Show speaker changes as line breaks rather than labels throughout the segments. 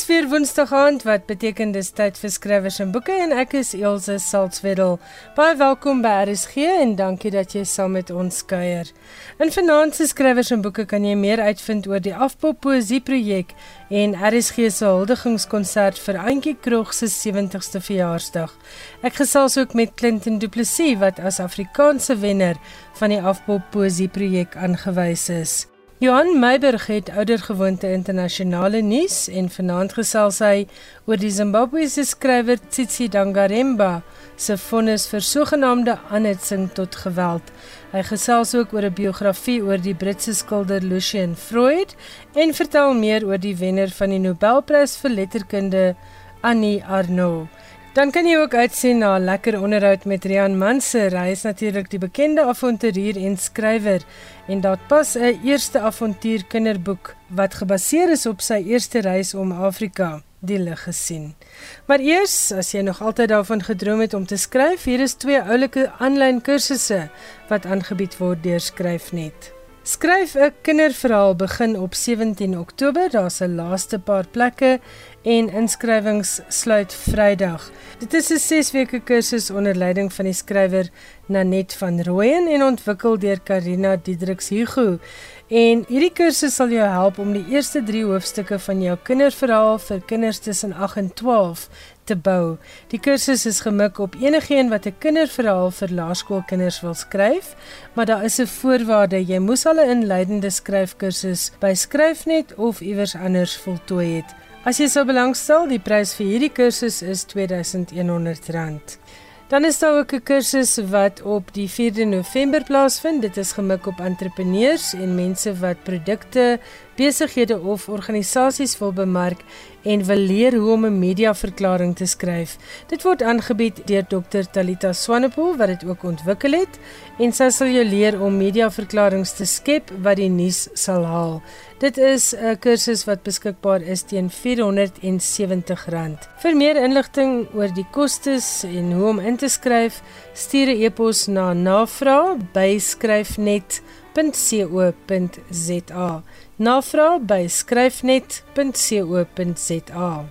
Dis weer Woensdag aand wat beteken dis tyd vir skrywers en boeke en ek is Elsje Salzwetel. Baie welkom by RSG en dankie dat jy saam met ons kuier. In vanaand se skrywers en boeke kan jy meer uitvind oor die Afpop Poesie projek en RSG se huldigingskonsert vir Auntie Krog se 70ste verjaarsdag. Ek gesels ook met Clinton Du Plessis wat as Afrikaanse wenner van die Afpop Poesie projek aangewys is. Johan Meiberg het oudergewoonte internasionale nuus en vanaand gesels hy oor die Zimbabwese skrywer Tsitsi Dangaremba se vonnis vir sogenaamde aanhitsing tot geweld. Hy gesels ook oor 'n biografie oor die Britse skilder Lucian Freud en vertel meer oor die wenner van die Nobelprys vir letterkunde Annie Arnaud. Dan kan jy ook uitsien na 'n lekker onderhoud met Rian Manser. Hy is natuurlik die bekende avonturier en skrywer en daar pas 'n eerste avontuur kinderboek wat gebaseer is op sy eerste reis om Afrika die lig gesien. Maar eers, as jy nog altyd daarvan gedroom het om te skryf, hier is twee oulike aanlyn kursusse wat aangebied word deur Skryfnet. Skryf 'n kinderverhaal begin op 17 Oktober. Daar's 'n laaste paar plekke en inskrywings sluit Vrydag. Dit is 'n 6 weke kursus onder leiding van die skrywer Nanet van Rooyen en ontwikkel deur Karina Diedriks Hugo. En hierdie kursus sal jou help om die eerste 3 hoofstukke van jou kinderverhaal vir kinders tussen 8 en 12 te bou. Die kursus is gemik op enigiemand wat 'n kinderverhaal vir laerskoolkinders wil skryf, maar daar is 'n voorwaarde: jy moes al 'n inleidende skryfkursus by Skryfnet of iewers anders voltooi het. As jy sou belangstel, die prys vir hierdie kursus is R2100. Dan is daar ook 'n kursus wat op die 4de November plaasvind. Dit is gemik op entrepreneurs en mense wat produkte, besighede of organisasies wil bemark en wil leer hoe om 'n mediaverklaring te skryf. Dit word aangebied deur Dr Talita Swanepoel wat dit ook ontwikkel het en sy sal jou leer om mediaverklaringe te skep wat die nuus sal haal. Dit is 'n kursus wat beskikbaar is teen R470. Vir meer inligting oor die kostes en hoe om in te skryf, stuur 'n e-pos na navraag@skryfnet.co.za. Navraag by skryfnet.co.za.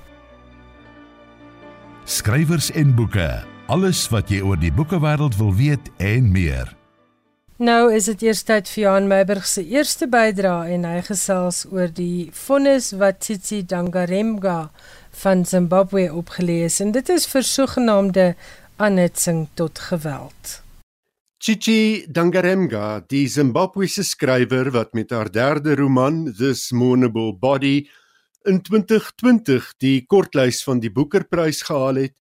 Skrywers en boeke. Alles wat jy oor die boekewêreld wil weet en meer.
Nou is dit eers tyd vir Johan Meiberg se eerste bydrae en hy gesels oor die vonnis wat Tsitsi Dangaremga van Zimbabwe opgelees en dit is vir sogenaamde aanhitsing tot geweld.
Tsitsi Dangaremga, die Zimbabwese skrywer wat met haar derde roman This Mournable Body in 2020 die kortlys van die Boekerprys gehaal het,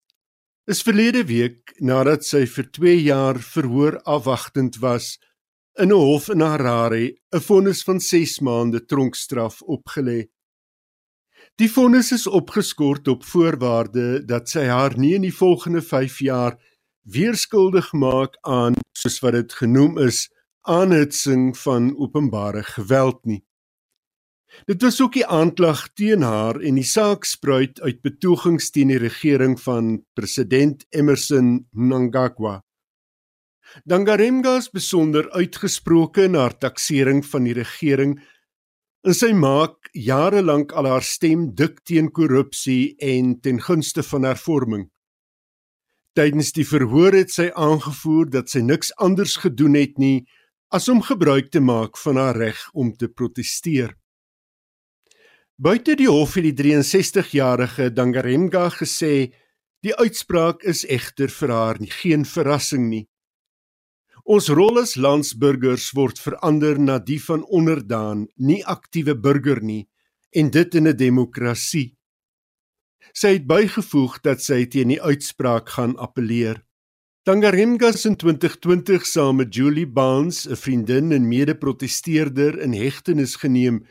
is verlede week nadat sy vir 2 jaar verhoor afwagtend was in 'n hof in Harare 'n vonnis van 6 maande tronkstraf opgelê. Die vonnis is opgeskort op voorwaarde dat sy haar nie in die volgende 5 jaar weer skuldig maak aan soos wat dit genoem is aanhitsing van openbare geweld nie. Dit was ook die aanklag teen haar en die saak spruit uit betogings teen die regering van president Emmerson Mnangagwa. Dangaremga is besonder uitgesproke in haar taksering van die regering en sy maak jare lank al haar stem dik teen korrupsie en ten gunste van hervorming. Tydens die verhoor het sy aangevoer dat sy niks anders gedoen het nie as om gebruik te maak van haar reg om te proteseer. Buite die hof het die 63-jarige Dangaremga gesê die uitspraak is egter vir haar nie geen verrassing nie. Ons rol as landsburgers word verander na die van onderdaan, nie aktiewe burger nie, en dit in 'n demokrasie. Sy het bygevoeg dat sy teen die uitspraak gaan appeleer. Tangarimgas in 2020 saam met Julie Barnes, 'n vriendin en mede-protesteerder in hegtenis geneem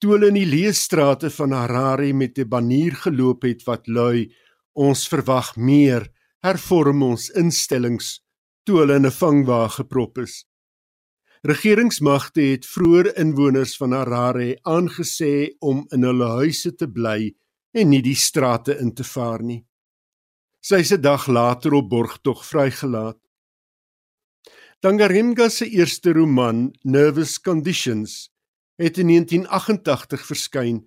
toe hulle in die leesstrate van Harare met 'n banier geloop het wat lui: Ons verwag meer, hervorm ons instellings toe hulle in 'n vangwa geprop is. Regeringsmagte het vroeër inwoners van Harare aangesê om in hulle huise te bly en nie die strate in te vaar nie. Sy is 'n dag later op borgtog vrygelaat. Tangarimga se eerste roman, Nervous Conditions, het in 1988 verskyn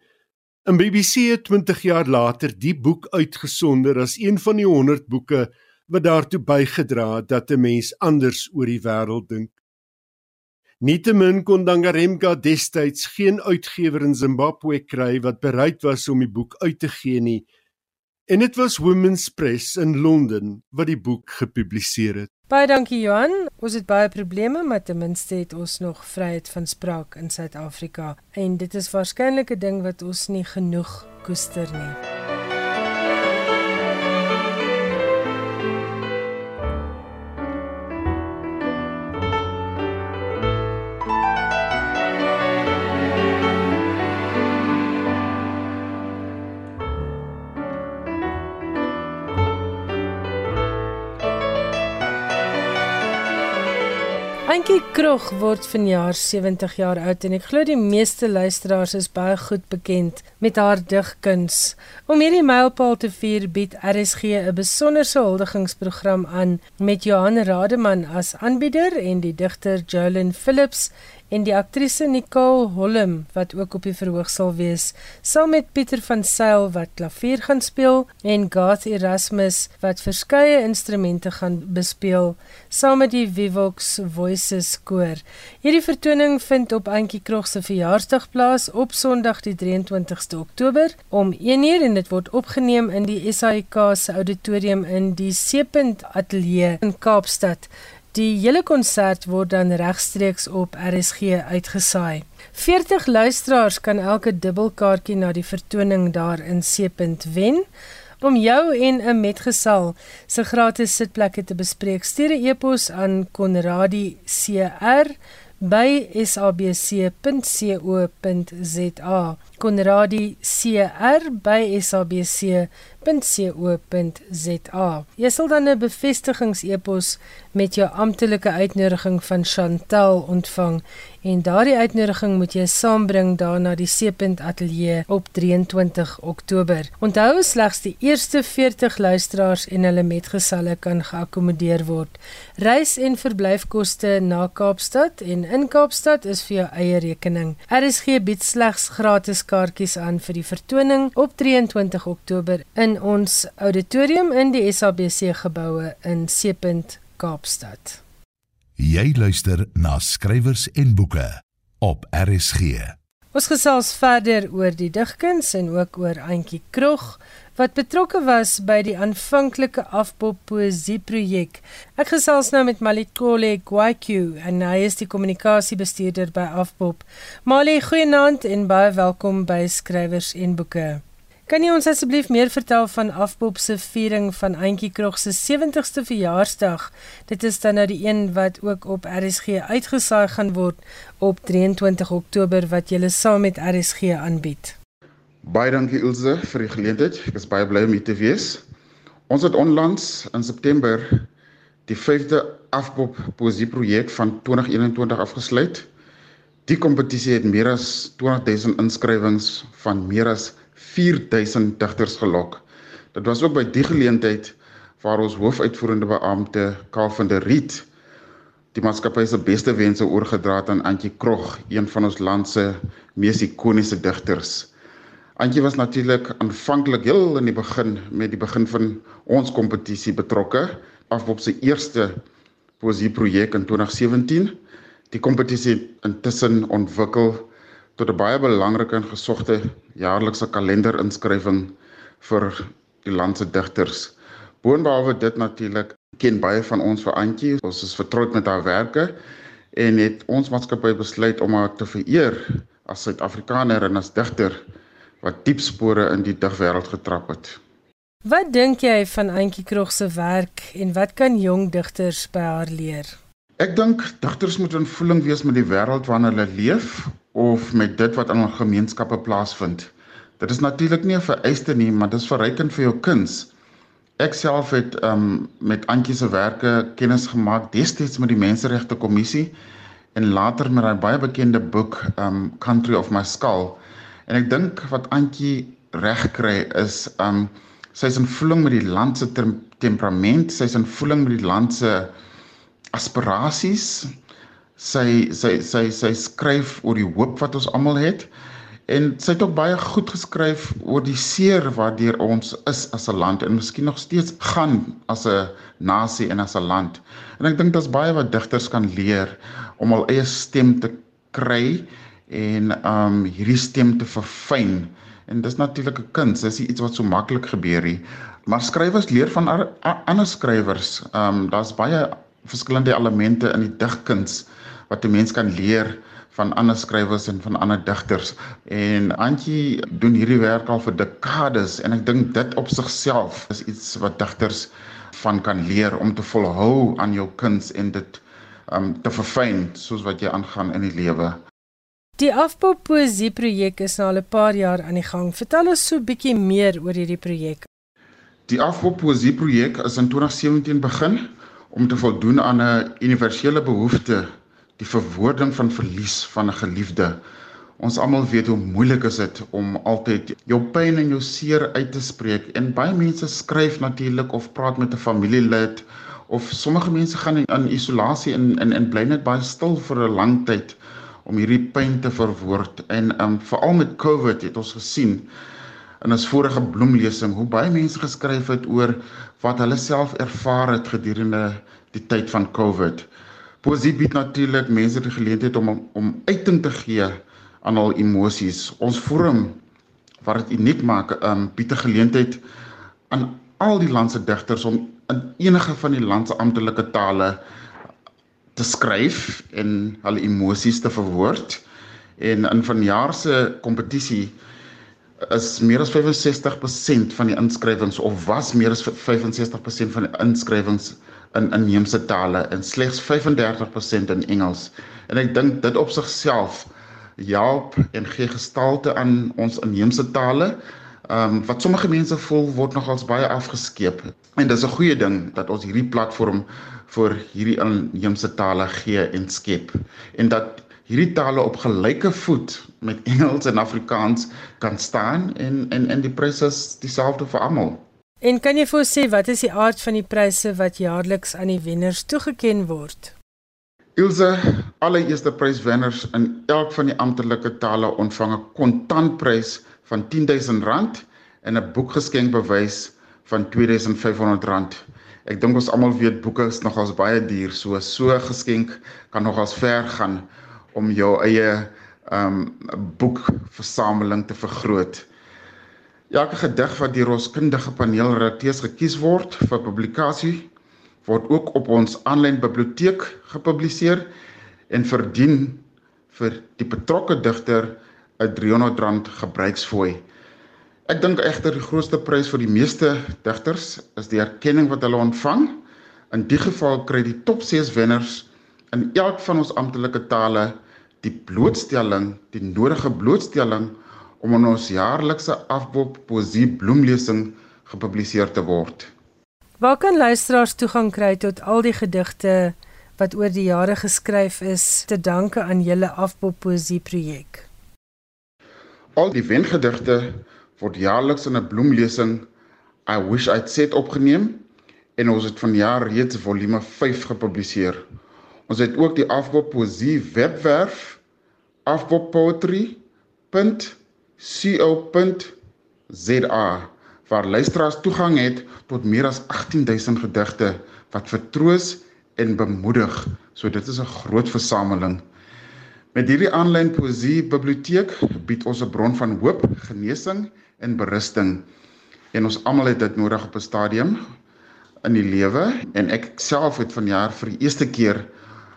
'n BBC het 20 jaar later die boek uitgesonder as een van die 100 boeke wat daartoe bygedra het dat 'n mens anders oor die wêreld dink. Nietemin kon Dangaremka destyds geen uitgewer in Zimbabwe kry wat bereid was om die boek uit te gee nie. En dit was Women's Press in Londen wat die boek gepubliseer het.
Baie dankie Johan. Ons het baie probleme, maar ten minste het ons nog vryheid van spraak in Suid-Afrika en dit is waarskynlik 'n ding wat ons nie genoeg koester nie. Antjie Krog word vanjaar 70 jaar oud en ek glo die meeste luisteraars is baie goed bekend met haar digkuns. Om hierdie mylpaal te vier, bied RSG 'n besonderse huldigingsprogram aan met Johan Rademan as aanbieder en die digter Jolyn Phillips en die aktrise Nicole Holm wat ook op die verhoog sal wees, saam met Pieter van Sail wat klavier gaan speel en Garth Erasmus wat verskeie instrumente gaan bespeel, saam met die Vivox Voices koor. Hierdie vertoning vind op Antjie Krog se verjaarsdag plaas op Sondag die 23ste Oktober om 1uur en dit word opgeneem in die SAIK se auditorium in die Seepunt Ateljee in Kaapstad. Die hele konsert word dan regstreeks op RSG uitgesaai. 40 luisteraars kan elke dubbelkaartjie na die vertoning daar in Seepunt wen. Om jou en 'n metgesel se gratis sitplekke te bespreek, stuur 'n e-pos aan konradi.cr@sabc.co.za. konradi.cr@sabc.co.za. Jy sal dan 'n bevestigings-e-pos met jou amptelike uitnodiging van Chantel ontvang en daardie uitnodiging moet jy saambring daar na die Seepunt Ateljee op 23 Oktober. Onthou slegs die eerste 40 luisteraars en hulle metgeselle kan geakkommodeer word. Reis en verblyfkoste na Kaapstad en in Kaapstad is vir jou eie rekening. RSG bied slegs gratis kaartjies aan vir die vertoning op 23 Oktober in ons auditorium in die SABC geboue in Seepunt Kaapstad.
Jy luister na skrywers en boeke op RSG.
Ons gesels verder oor die digkuns en ook oor Antjie Krog wat betrokke was by die aanvanklike afpop poesie projek. Ek gesels nou met Malikole Gwaiku en hy is die kommunikasiebestuurder by Afpop. Mali, goeienaand en baie welkom by Skrywers en Boeke. Kan jy ons asseblief meer vertel van Afpop se viering van Auntie Krog se 70ste verjaarsdag? Dit is dan nou die een wat ook op RSG uitgesaai gaan word op 23 Oktober wat jy saam met RSG aanbied.
Baie dankie Ilse vir die geleentheid. Ek is baie bly om hier te wees. Ons het onlangs in September die 5de Afpop poesie projek van 2021 afgesluit. Die kompetisie het meer as 20000 inskrywings van meer as 4000 digters gelok. Dit was ook by die geleentheid waar ons hoofuitvoerende beampte Karl van der Riet die maatskappy se beste wense oorgedra het aan Antjie Krog, een van ons land se mees ikoniese digters. Antjie was natuurlik aanvanklik heel in die begin met die begin van ons kompetisie betrokke, af op sy eerste poesieprojek in 2017. Die kompetisie intussen ontwikkel tot 'n baie belangrike en gesogte jaarlikse kalenderinskrywing vir die land se digters. Boonbehalwe dit natuurlik ken baie van ons vir Antjie. Ons is vertroud met haar werke en het ons maatskappy besluit om haar te vereer as Suid-Afrikaner en as digter wat diep spore in die digwêreld getrap het.
Wat dink jy van Antjie Krog se werk en wat kan jong digters by haar leer?
Ek dink digters moet in voeling wees met die wêreld waarin hulle leef of met dit wat in ons gemeenskappe plaasvind. Dit is natuurlik nie 'n vereiste nie, maar dit is verrykend vir jou kuns. Ek self het um met Antjie se werke kennis gemaak destyds met die Menseregte Kommissie en later met haar baie bekende boek um Country of My Skull. En ek dink wat Antjie reg kry is um sy's in voeling met die land se temperament, sy's in voeling met die land se aspirasies, sy sy sy sy skryf oor die hoop wat ons almal het En sy het ook baie goed geskryf oor die seer waardeur ons is as 'n land en miskien nog steeds gaan as 'n nasie en as 'n land. En ek dink daar's baie wat digters kan leer om hul eie stem te kry en um hierdie stem te verfyn. En dis natuurlik 'n kuns, dis iets wat so maklik gebeur nie. Maar skrywers leer van ander skrywers. Um daar's baie verskillende elemente in die digkuns wat 'n mens kan leer van ander skrywers en van ander digters en Antjie doen hierdie werk al vir dekades en ek dink dit op sigself is iets wat digters van kan leer om te volhou aan jou kuns en dit um te verfyn soos wat jy aangaan in die lewe.
Die Afpop poesie projek is nou al 'n paar jaar aan die gang. Vertel ons so 'n bietjie meer oor hierdie projek.
Die Afpop poesie projek is in 2017 begin om te voldoen aan 'n universele behoefte die verwoording van verlies van 'n geliefde. Ons almal weet hoe moeilik is dit om altyd jou pyn en jou seer uit te spreek. En baie mense skryf natuurlik of praat met 'n familielid of sommige mense gaan in, in isolasie en en en bly net baie stil vir 'n lang tyd om hierdie pyn te verwoord. En um veral met COVID het ons gesien in ons vorige bloemlesing hoe baie mense geskryf het oor wat hulle self ervaar het gedurende die tyd van COVID. Poesie bied natuurlik mense die geleentheid om om uiting te gee aan hul emosies. Ons forum wat dit uniek maak, um bied 'n geleentheid aan al die land se digters om in enige van die land se amptelike tale te skryf en hulle emosies te verwoord. En in vanjaar se kompetisie is meer as 65% van die inskrywings of was meer as 65% van die inskrywings in inheemse tale en slegs 35% in Engels. En ek dink dit op sigself help en gee gestalte aan ons inheemse tale. Ehm um, wat sommige mense voel word nogals baie afgeskeep. En dis 'n goeie ding dat ons hierdie platform vir hierdie inheemse tale gee en skep en dat hierdie tale op gelyke voet met Engels en Afrikaans kan staan en en en die pryse is dieselfde vir almal.
En kan jy vir ons sê wat is die aard van die pryse wat jaarliks aan die wenners toegeken word?
Ilse, alle eerste pryswenners in elk van die amptelike tale ontvang 'n kontantprys van R10000 en 'n boekgeskenkbewys van R2500. Ek dink ons almal weet boeke is nogals baie duur, so so 'n geskenk kan nogals ver gaan om jou eie um boekversameling te vergroot. Elke gedig wat deur ons kundige paneelredakteurs gekies word vir publikasie word ook op ons aanlyn biblioteek gepubliseer en verdien vir die betrokke digter 'n R300 gebruiksfooi. Ek dink egter die grootste prys vir die meeste digters is die erkenning wat hulle ontvang. In die geval kry die top 6 wenners in elk van ons amptelike tale die blootstelling, die nodige blootstelling om in ons jaarlikse afbop poesie bloemlesing gepubliseer te word.
Waar kan luisteraars toegang kry tot al die gedigte wat oor die jare geskryf is te danke aan julle afbop poesie projek?
Al die wengedigte word jaarliks in 'n bloemlesing I wish I'd said opgeneem en ons het vanjaar reeds volume 5 gepubliseer. Ons het ook die afbop poesie webwerf afboppoetry co.za waar luisteraars toegang het tot meer as 18000 gedigte wat vertroos en bemoedig. So dit is 'n groot versameling. Met hierdie aanlyn poesie biblioteek bied ons 'n bron van hoop, genesing en berusting. En ons almal het dit nodig op 'n stadium in die lewe en ek self het vanjaar vir die eerste keer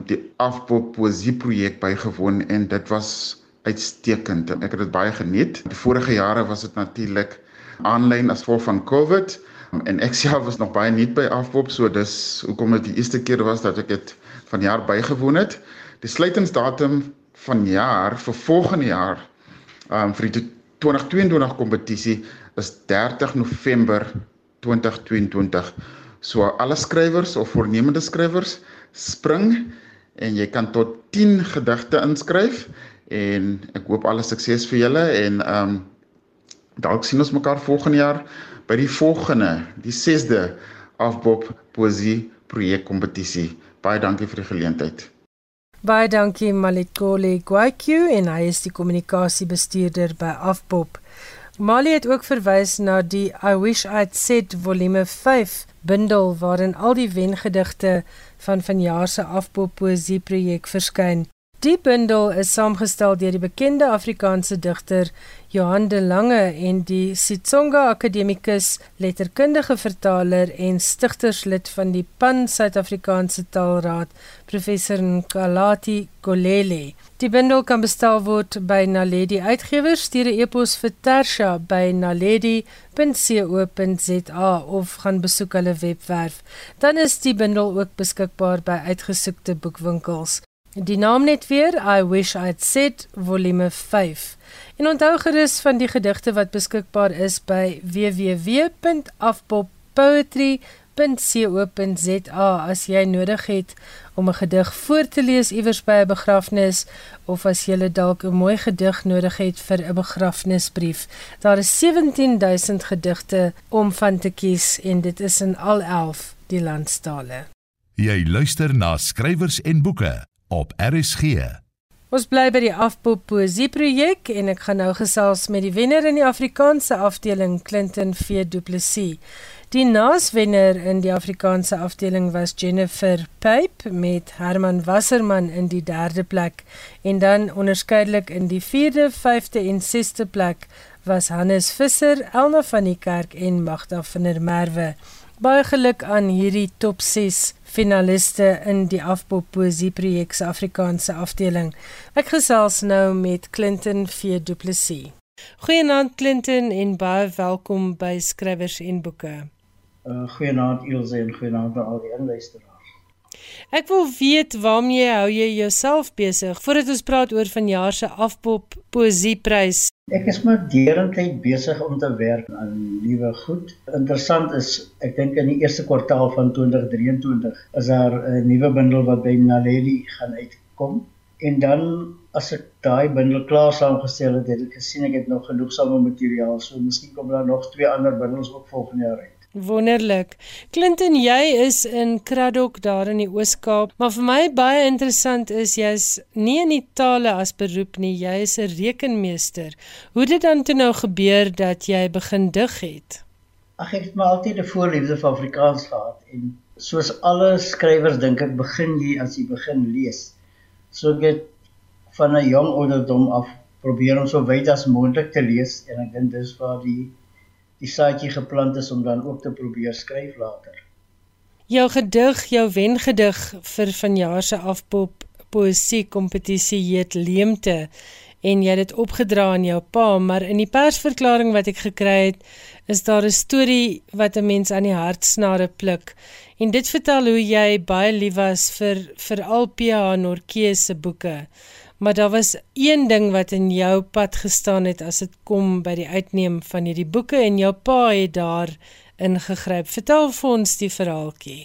die afpop poesie projek bygewoon en dit was uitstekend. Ek het dit baie geniet. Die vorige jare was dit natuurlik aanlyn as gevolg van COVID en ek self was nog baie nuut by Afpop, so dis hoekom dit die eerste keer was dat ek dit vanjaar bygewoon het. Die sluitingsdatum van jaar vir volgende jaar um vir die 2022 kompetisie is 30 November 2022. So alle skrywers of voornemende skrywers spring en jy kan tot 10 gedigte inskryf en ek hoop alle sukses vir julle en ehm um, dalk sien ons mekaar volgende jaar by die volgende die 6de afbop poesie projek kompetisie. Baie dankie vir die geleentheid.
Baie dankie Malikole Gwaiku en hy is die kommunikasiebestuurder by Afpop. Mali het ook verwys na die I Wish I'd Said volume 5 bundel waarin al die wengedigte van vanjaar se Afpop poesie projek verskyn. Die bundel is saamgestel deur die bekende Afrikaanse digter Johan de Lange en die Sitsonga akademikus, letterkundige vertaler en stigterslid van die Pan Suid-Afrikaanse Taalraad, professor Nkalati Kolele. Die bundel kan bestel word by Naledi Uitgewers, stuur 'n e-pos vir Tersha by naledi.co.za of gaan besoek hulle webwerf. Dan is die bundel ook beskikbaar by uitgesoekte boekwinkels. Die naam net weer, I wish I'd said volume 5. En onthou gerus van die gedigte wat beskikbaar is by www.afpoppoetry.co.za as jy nodig het om 'n gedig voor te lees iewers by 'n begrafnis of as jy dalk 'n mooi gedig nodig het vir 'n begrafnisbrief. Daar is 17000 gedigte om van te kies en dit is in al 11 die landstale.
Jy luister na skrywers en boeke op RSG.
Ons bly by die Afpop Poesie projek en ek gaan nou gesels met die wenner in die Afrikaanse afdeling Clinton V Du Plessis. Die naaswenner in die Afrikaanse afdeling was Jennifer Pape met Herman Wasserman in die 3de plek en dan onderskeidelik in die 4de, 5de en 6de plek was Hannes Visser, Elna van die Kerk en Magda van der Merwe. Baie geluk aan hierdie top 6 finaliste in die Afpop Poesie Projek se Afrikaanse afdeling. Ek gesels nou met Clinton V Du Plessis. Goeienaand Clinton en baie welkom by Skrywers en Boeke.
Uh goeienaand Ilse en goeienaand aan al die luisteraars.
Ek wil weet waarmee hou jy jouself besig voordat ons praat oor vanjaar se Afpop Poesieprys
Ek is maar deurentyd besig om te werk aan nuwe goed. Interessant is, ek dink in die eerste kwartaal van 2023 is daar 'n nuwe bundel wat by Naledi gaan uitkom. En dan as ek daai bundel klaar saamgestel het, het ek gesien ek het nog genoegsame materiaal, so miskien kom daar nog twee ander bundels ook volgende jaar uit.
Wonderlik. Clinton, jy is in Kraddock daar in die Oos-Kaap, maar vir my baie interessant is jy's nie in die tale as beroep nie, jy is 'n rekenmeester. Hoe het dit dan toe nou gebeur dat jy begin dig het?
Ag ek het maar altyd 'n voorliefde vir Afrikaans gehad en soos alle skrywers dink ek begin jy as jy begin lees. So ek het van 'n jong ouderdom af probeer om so wyd as moontlik te lees en ek dink dis waar die die saadjie geplant is om dan ook te probeer skryf later.
Jou gedig, jou wengedig vir vanjaar se afpop poesie kompetisie heet Leemte en jy het dit opgedra aan jou pa, maar in die persverklaring wat ek gekry het, is daar 'n storie wat 'n mens aan die hartsnare pluk. En dit vertel hoe jy baie lief was vir vir al PH Norke se boeke maar daar was een ding wat in jou pad gestaan het as dit kom by die uitneem van hierdie boeke en jou pa het daar ingegryp. Vertel vir ons die verhaaltjie.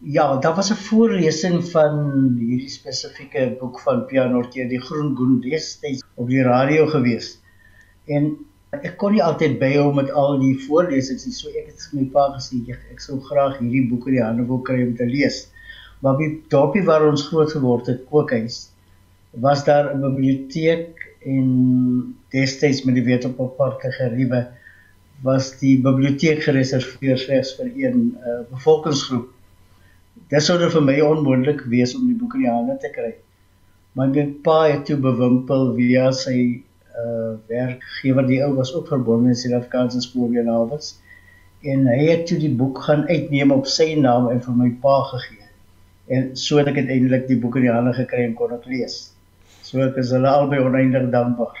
Ja, daar was 'n voorlesing van hierdie spesifieke boek van Pianortjie, die Groen Goen destyds op die radio gewees. En ek kon nie altyd byhou met al die voorlesings nie, so ek het vir my pa gesê ek, ek sou graag hierdie boek in die hande wil kry om te lees. Maar by dorpie waar ons groot geword het, Kookhuis, was daar 'n biblioteek en destyds met die Wetenskapparke geriewe was die biblioteek gereserveer slegs vir een uh, bevolkingsgroep. Dit sou vir my onmoontlik wees om die boek in die hande te kry. Maar my pa het toe bewimpel via sy uh werkgewer die ou was ook verbonde met Suid-Afrikaanse spoorwegnawels en hy het toe die boek gaan uitneem op sy naam en vir my pa gegee. En so het ek uiteindelik die boek in die hande gekry en kon dit lees. So ek is hulle albei oneindig dankbaar.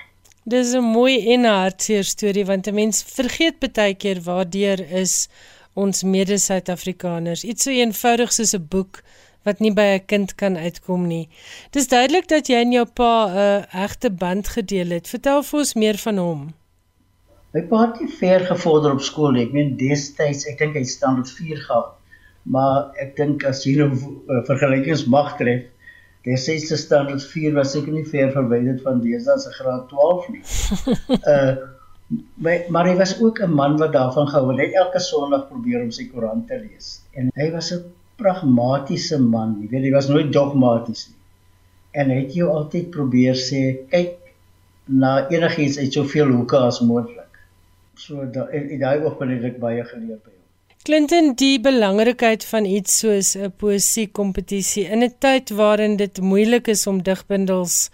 Dis 'n mooi en hartseer storie want 'n mens vergeet baie keer waardeur is ons mede-Suid-Afrikaners. Iets so eenvoudig soos 'n boek wat nie by 'n kind kan uitkom nie. Dis duidelik dat jy en jou pa 'n egte band gedeel het. Vertel vir ons meer van hom.
My pa het nie ver gevorder op skool nie. Ek meen destyds, ek dink hy staan op 4 gehad. Maar ek dink as jy nou uh, vergelykings mag tref, Destyds se standaard 4 was seker nie ver verwyderd van deesdae se graad 12 nie. uh maar, maar hy was ook 'n man wat daarvan gehou het. Hy elke Sondag probeer om sy koerant te lees. En hy was 'n pragmatiese man. Jy weet, hy was nooit dogmaties nie. en het jy altyd probeer sê kyk na enigiets uit soveel hoeke as moontlik. So daai daai oogpunt het ek baie geleer by.
Clinton die belangrikheid van iets soos 'n poesie kompetisie in 'n tyd waarin dit moeilik is om digbundels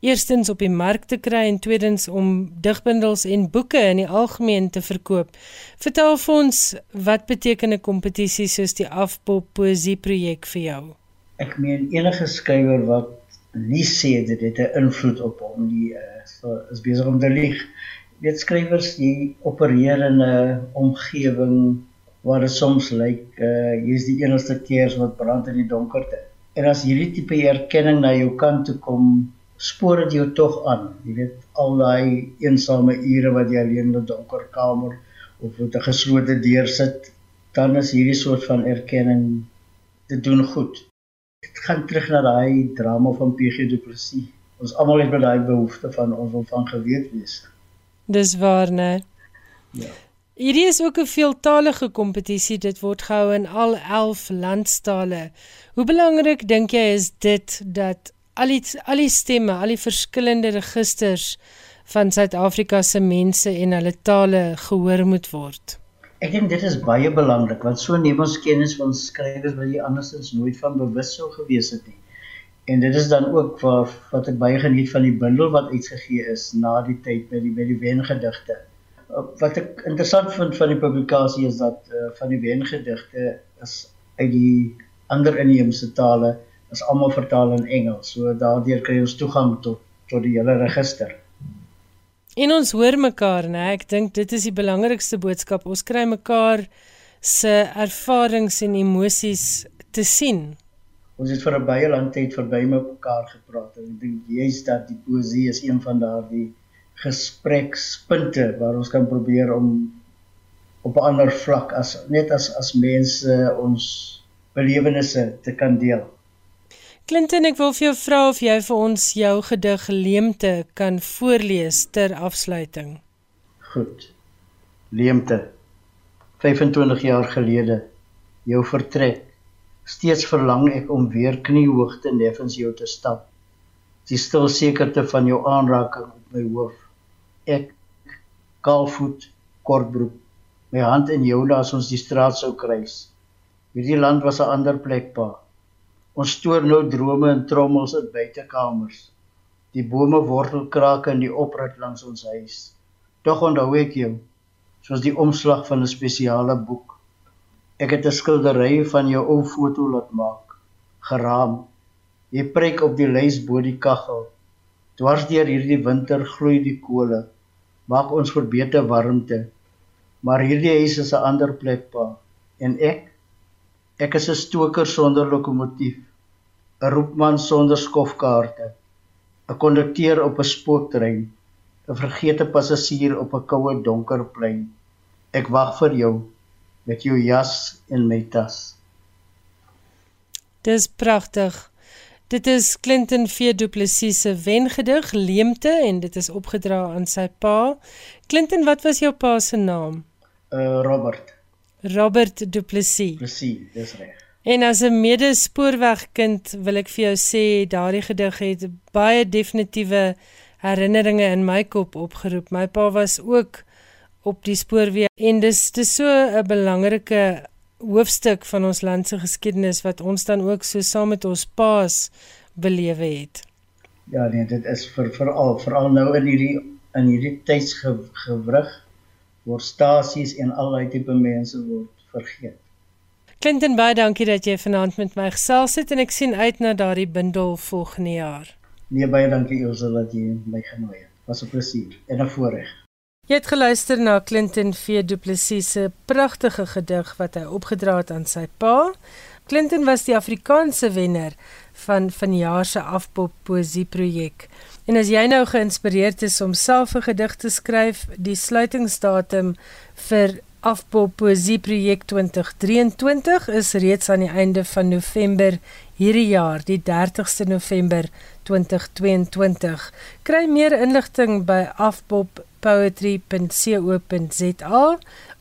eerstens op die mark te kry en tweedens om digbundels en boeke in die algemeen te verkoop. Vertel vir ons wat beteken 'n kompetisie soos die Afpop poesie projek vir jou?
Ek meen enige skrywer wat nie sê dit het 'n invloed op hom nie, uh, is besig om te lieg. Weet skrywers die opereer in 'n omgewing waar dit soms lyk uh hier's die enigste keers wat brand in die donkerte. En as hierdie tipe erkenning na jou kant toe kom, spoor dit jou tog aan. Jy weet al daai eensame ure wat jy alleen in 'n donker kamer of met 'n geslote deur sit, dan is hierdie soort van erkenning te doen goed. Dit gaan terug na daai drama van PG Du Plessis. Ons almal het met daai behoefte van ons wil van geweet wees.
Dis waar, né? Ja. Hierdie is ook 'n veeltalige kompetisie. Dit word gehou in al 11 landstale. Hoe belangrik dink jy is dit dat al die al die stemme, al die verskillende registers van Suid-Afrika se mense en hulle tale gehoor moet word?
Ek dink dit is baie belangrik want so neem ons kennis van skrywers wat jy andersins nooit van bewus sou gewees het nie. En dit is dan ook wat wat ek baie geniet van die bundel wat uitgegee is na die tyd by die by die wengedigte wat ek interessant vind van die publikasie is dat uh, van die wengedigte is uit die ander inheemse tale is almal vertaal in Engels. So daardeur kry ons toegang tot tot die hele register.
En ons hoor mekaar, né? Ek dink dit is die belangrikste boodskap. Ons kry mekaar se ervarings en emosies te sien.
Ons het vir 'n baie lang tyd verby mekaar gepraat en ek dink juist dat die poesie is een van daardie gesprekspunte waar ons kan probeer om op 'n ander vlak as net as as mense ons belewennisse te kan deel.
Clinton, ek wil vir jou vra of jy vir ons jou gedig Leemte kan voorlees ter afsluiting.
Goed. Leemte. 25 jaar gelede jou vertrek. Steeds verlang ek om weer kniehoogte neffens jou te stap. Die stil sekerte van jou aanraking op my hoof ek kaalvoet kortbroek my hand in joune as ons die straat sou kruis. Hierdie land was 'n ander plek pa. Ons stoor nou drome in trommels in buitekamers die bome wortelkrake in die oprit langs ons huis. Tog onthou ek jou soos die omslag van 'n spesiale boek. Ek het 'n skildery van jou ou foto laat maak geraam. Jy preek op die lys bo die kaggel dwars deur hierdie winter gloei die kole maak ons vir beter warmte. Maar hierdie huis is 'n ander plek pa en ek ek is 'n stoker sonder lokomotief, 'n roepman sonder skofkaarte, 'n kondukteur op 'n spooktrein, 'n vergete passasier op 'n koue donker plein. Ek wag vir jou met jou jas en my tas.
Dis pragtig. Dit is Clinton V Du Plessis se wengedig Leemte en dit is opgedra aan sy pa. Clinton, wat was jou pa se naam?
Uh Robert.
Robert Du Plessis.
Plessis, dis reg.
En as 'n medespoorwegkind wil ek vir jou sê daardie gedig het baie definitiewe herinneringe in my kop opgeroep. My pa was ook op die spoorweë en dis dis so 'n belangrike hoofstuk van ons land se geskiedenis wat ons dan ook so saam met ons paas belewe het.
Ja nee, dit is vir veral veral nou in hierdie in hierdie tydsgewrig waar stasies en allerlei tipe mense word vergeet.
Clinton baie dankie dat jy vanaand met my gesels het en ek sien uit na daardie bundel volgende jaar.
Nee baie dankie Elsje dat jy my genooi het. Was 'n plesier en 'n voorreg.
Jy het geluister na Clinton V Du Plessis se pragtige gedig wat hy opgedra het aan sy pa. Clinton was die Afrikaanse wenner van vanjaar se Afpop poesie projek. En as jy nou geïnspireerd is om self 'n gedig te skryf, die sluitingsdatum vir Afpop poesie projek 2023 is reeds aan die einde van November hierdie jaar, die 30ste November 2022. Kry meer inligting by Afpop poetry.co.za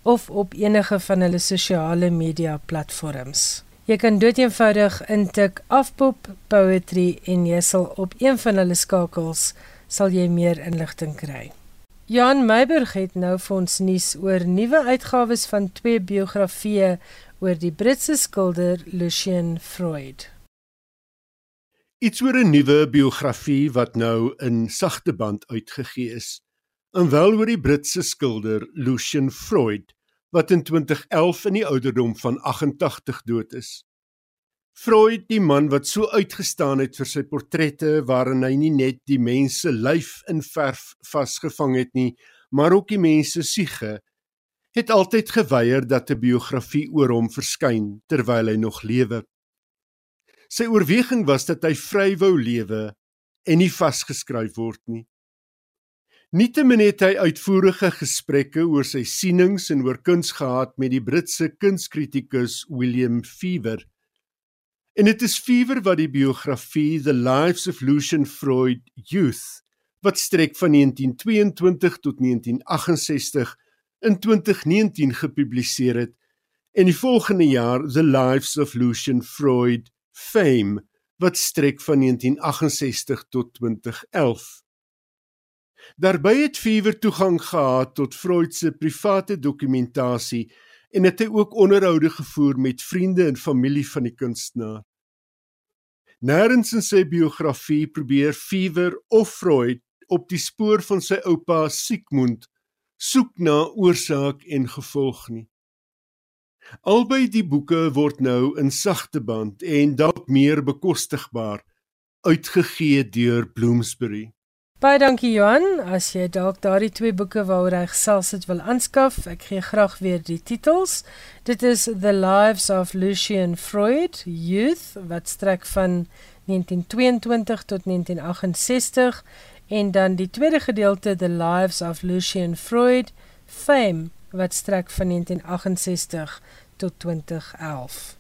of op enige van hulle sosiale media platforms. Jy kan doeteenvoudig intik afpop poetry en jy sal op een van hulle skakels sal jy meer inligting kry. Jan Meiburg het nou vir ons nuus oor nuwe uitgawes van twee biografieë oor die Britse skilder Lucian Freud.
Iets oor 'n nuwe biografie wat nou in sagte band uitgegee is. En wel oor die Britse skilder Lucian Freud wat in 2011 in die ouderdom van 88 dood is. Freud, die man wat so uitgestaan het vir sy portrette waarin hy nie net die mense lyf in verf vasgevang het nie, maar ook die mense siege, het altyd geweier dat 'n biografie oor hom verskyn terwyl hy nog lewe. Sy oorweging was dat hy vry wou lewe en nie vasgeskryf word nie. Nietemin het hy uitvoerige gesprekke oor sy sienings en oor kuns gehad met die Britse kunskritikus William Fever. En dit is Fever wat die biografie The Lives of Lucian Freud Youth wat strek van 1922 tot 1968 in 2019 gepubliseer het en die volgende jaar The Lives of Lucian Freud Fame wat strek van 1968 tot 2011. Daarby het Fever toegang gehad tot Freud se private dokumentasie en het hy ook onderhoude gevoer met vriende en familie van die kunstenaar. Nêrens in sy biografie probeer Fever of Freud op die spoor van sy oupa Sigmund soek na oorsaak en gevolg nie. Albei die boeke word nou in sagte band en dalk meer bekostigbaar uitgegee deur Bloomsbury.
Baie dankie Johan. As jy dalk daardie twee boeke waaroor hy gesels het wil aanskaf, ek gee graag weer die titels. Dit is The Lives of Lucian Freud, Youth wat strek van 1922 tot 1968 en dan die tweede gedeelte The Lives of Lucian Freud, Fame wat strek van 1968 tot 2011.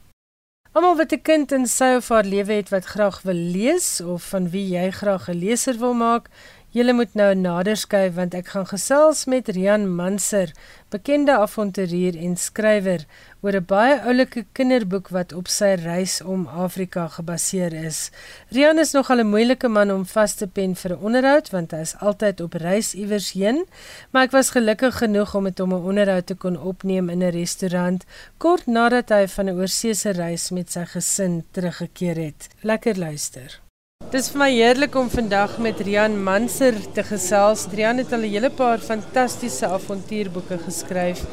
Almal wat 'n kind in sy of haar lewe het wat graag wil lees of van wie jy graag 'n leser wil maak, Julle moet nou nader skuif want ek gaan gesels met Rian Manser, bekende avonturier en skrywer, oor 'n baie oulike kinderboek wat op sy reis om Afrika gebaseer is. Rian is nogal 'n moeilike man om vas te pen vir 'n onderhoud want hy is altyd op reis iewers heen, maar ek was gelukkig genoeg om met hom 'n onderhoud te kon opneem in 'n restaurant kort nadat hy van 'n oorseese reis met sy gesin teruggekeer het. Lekker luister. Dis vir my heerlik om vandag met Rian Manser te gesels. Rian het al 'n hele paar fantastiese avontuurboeke geskryf.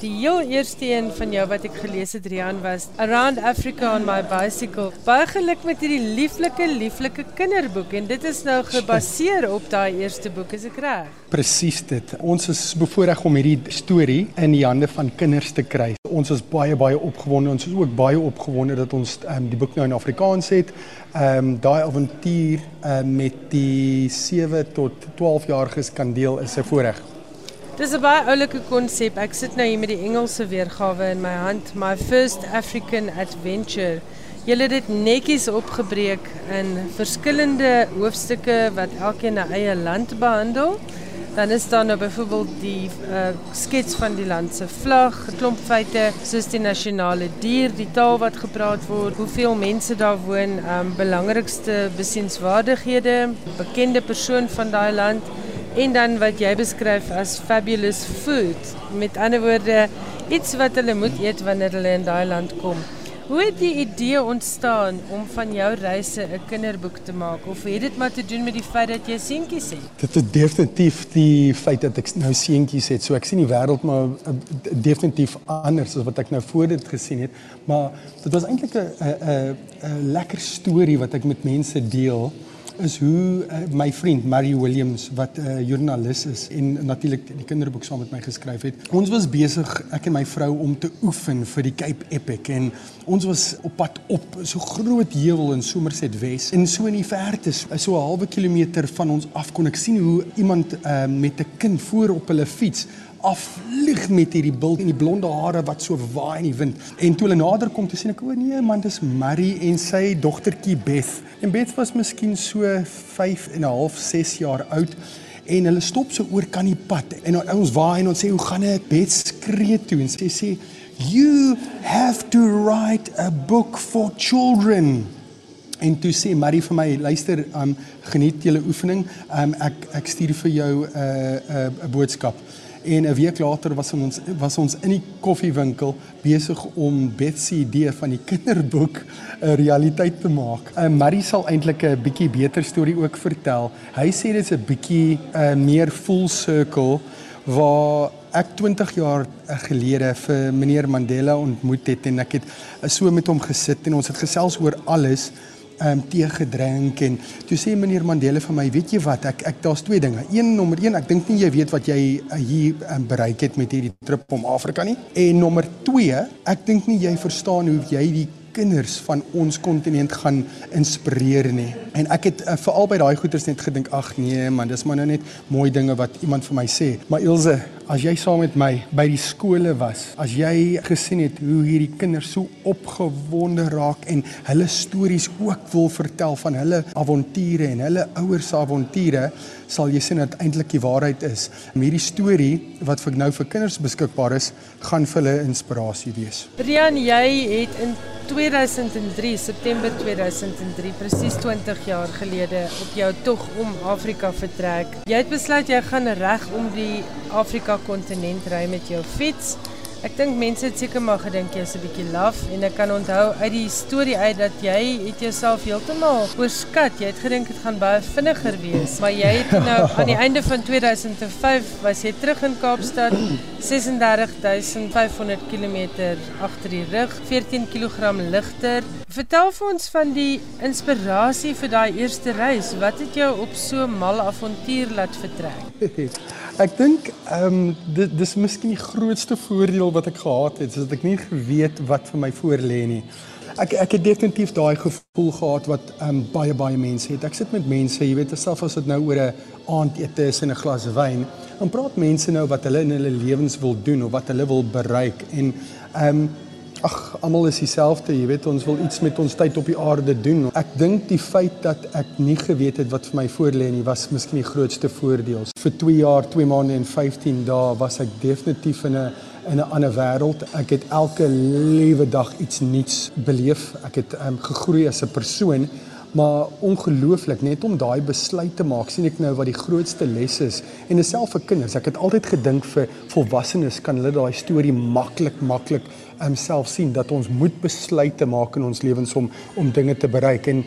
Die heel eerste een van jou wat ek gelees het Rian was Around Africa on my bicycle. Baie geluk met hierdie lieflike lieflike kinderboek en dit is nou gebaseer op daai eerste boek, is ek reg?
Presies dit. Ons is bevoorreg om hierdie storie in die hande van kinders te kry. Ons is baie baie opgewonde. Ons is ook baie opgewonde dat ons um, die boek nou in Afrikaans het. Ehm um, daai avontuur um, met die 7 tot 12 jariges kan deel is 'n voorreg.
Dis 'n baie oulike konsep. Ek sit nou hier met die Engelse weergawe in my hand, My First African Adventure. Julle het dit netjies opgebreek in verskillende hoofstukke wat elkeen 'n eie land behandel. Dan is daar nou byvoorbeeld die uh, skets van die land se vlag, klomp feite soos die nasionale dier, die taal wat gepraat word, hoeveel mense daar woon, um, belangrikste besienswaardighede, bekende persoon van daai land en dan wat jy beskryf as fabulous food. Met ander woorde, iets wat hulle moet eet wanneer hulle in daai land kom. Hoe het die idee ontstaan om van jou reise 'n kinderboek te maak of het dit maar te doen met die feit dat jy seentjies het?
Dit is definitief die feit dat ek nou seentjies het. So ek sien die wêreld maar uh, definitief anders as wat ek nou voor dit gesien het, maar dit was eintlik 'n 'n 'n lekker storie wat ek met mense deel is hoe uh, my vriend Mary Williams wat 'n uh, eh, joernalis is en natuurlik die kinderboek saam met my geskryf het. Ons was besig ek en my vrou om te oefen vir die Cape Epic en ons was op pad op so groot heuwel in Somerset Wes en so in die verte so 'n halwe kilometer van ons af kon ek sien hoe iemand uh, met 'n kind voor op hulle fiets aflig met hierdie bult en die blonde hare wat so waai in die wind. En toe hulle nader kom, sien ek o nee man, dis Mary en sy dogtertjie Beth. En Beth was miskien so 5 en 'n half, 6 jaar oud en hulle stop so oor kan die pad en ons waai en ons sê hoe gaan dit? Beth skree toe en sy sê You have to write a book for children. En toe sê Marie vir my, luister, um geniet julle oefening. Um ek ek stuur vir jou 'n uh, 'n uh, 'n boodskap. En 'n week later was ons was ons in die koffiewinkel besig om Betsy idee van die kinderboek 'n realiteit te maak. Um Marie sal eintlik 'n bietjie beter storie ook vertel. Hy sê dit is 'n bietjie 'n uh, meer full circle waar ek 20 jaar gelede vir meneer Mandela ontmoet het en ek het so met hom gesit en ons het gesels oor alles um, tee gedrink en toe sê meneer Mandela vir my, weet jy wat, ek ek daar's twee dinge. Een nommer 1, ek dink nie jy weet wat jy uh, hier um, bereik het met hierdie trip om Afrika nie. En nommer 2, ek dink nie jy verstaan hoe jy die kinders van ons kontinent gaan inspireer nie. En ek het uh, veral by daai goeters net gedink, ag nee man, dis maar nou net mooi dinge wat iemand vir my sê. Maar Ilse, as jy saam met my by die skole was, as jy gesien het hoe hierdie kinders so opgewonde raak en hulle stories ook wil vertel van hulle avonture en hulle ouers se avonture, sal jy sien dat eintlik die waarheid is. Hierdie storie wat vir nou vir kinders beskikbaar is, gaan vir hulle inspirasie wees.
Rian, jy het in 2003 September 2003 presies 20 jaar gelede op jou tog om Afrika vertrek. Jy het besluit jy gaan reg om die Afrika kontinent ry met jou fiets. Ek dink mense het seker maar gedink jy's 'n bietjie laf en ek kan onthou uit die storie uit dat jy het jouself heeltemal oorskat. Jy het gedink dit gaan baie vinniger wees, maar jy het nou aan die einde van 2005 was jy terug in Kaapstad, 36500 km agter die rug, 14 kg ligter. Vertel vir ons van die inspirasie vir daai eerste reis. Wat het jou op so 'n mal avontuur laat vertrek?
Ek dink ehm um, dit dis miskien die grootste voordeel wat ek gehad het, is dat ek nie geweet wat vir my voor lê nie. Ek ek het definitief daai gevoel gehad wat ehm um, baie baie mense het. Ek sit met mense, jy weet, selfs as dit nou oor 'n aandete is en 'n glas wyn, dan praat mense nou wat hulle in hulle lewens wil doen of wat hulle wil bereik en ehm um, Ag, almal is dieselfde, jy weet, ons wil iets met ons tyd op die aarde doen. Ek dink die feit dat ek nie geweet het wat vir my voorlê nie, was miskien die grootste voordeel. Vir 2 jaar, 2 maande en 15 dae was ek definitief in 'n in 'n ander wêreld. Ek het elke liewe dag iets nuuts beleef. Ek het um, gegroei as 'n persoon maar ongelooflik net om daai besluit te maak sien ek nou wat die grootste les is en dieselfde vir kinders ek het altyd gedink vir volwassenes kan hulle daai storie maklik maklik um, sien dat ons moet besluite maak in ons lewens om om dinge te bereik en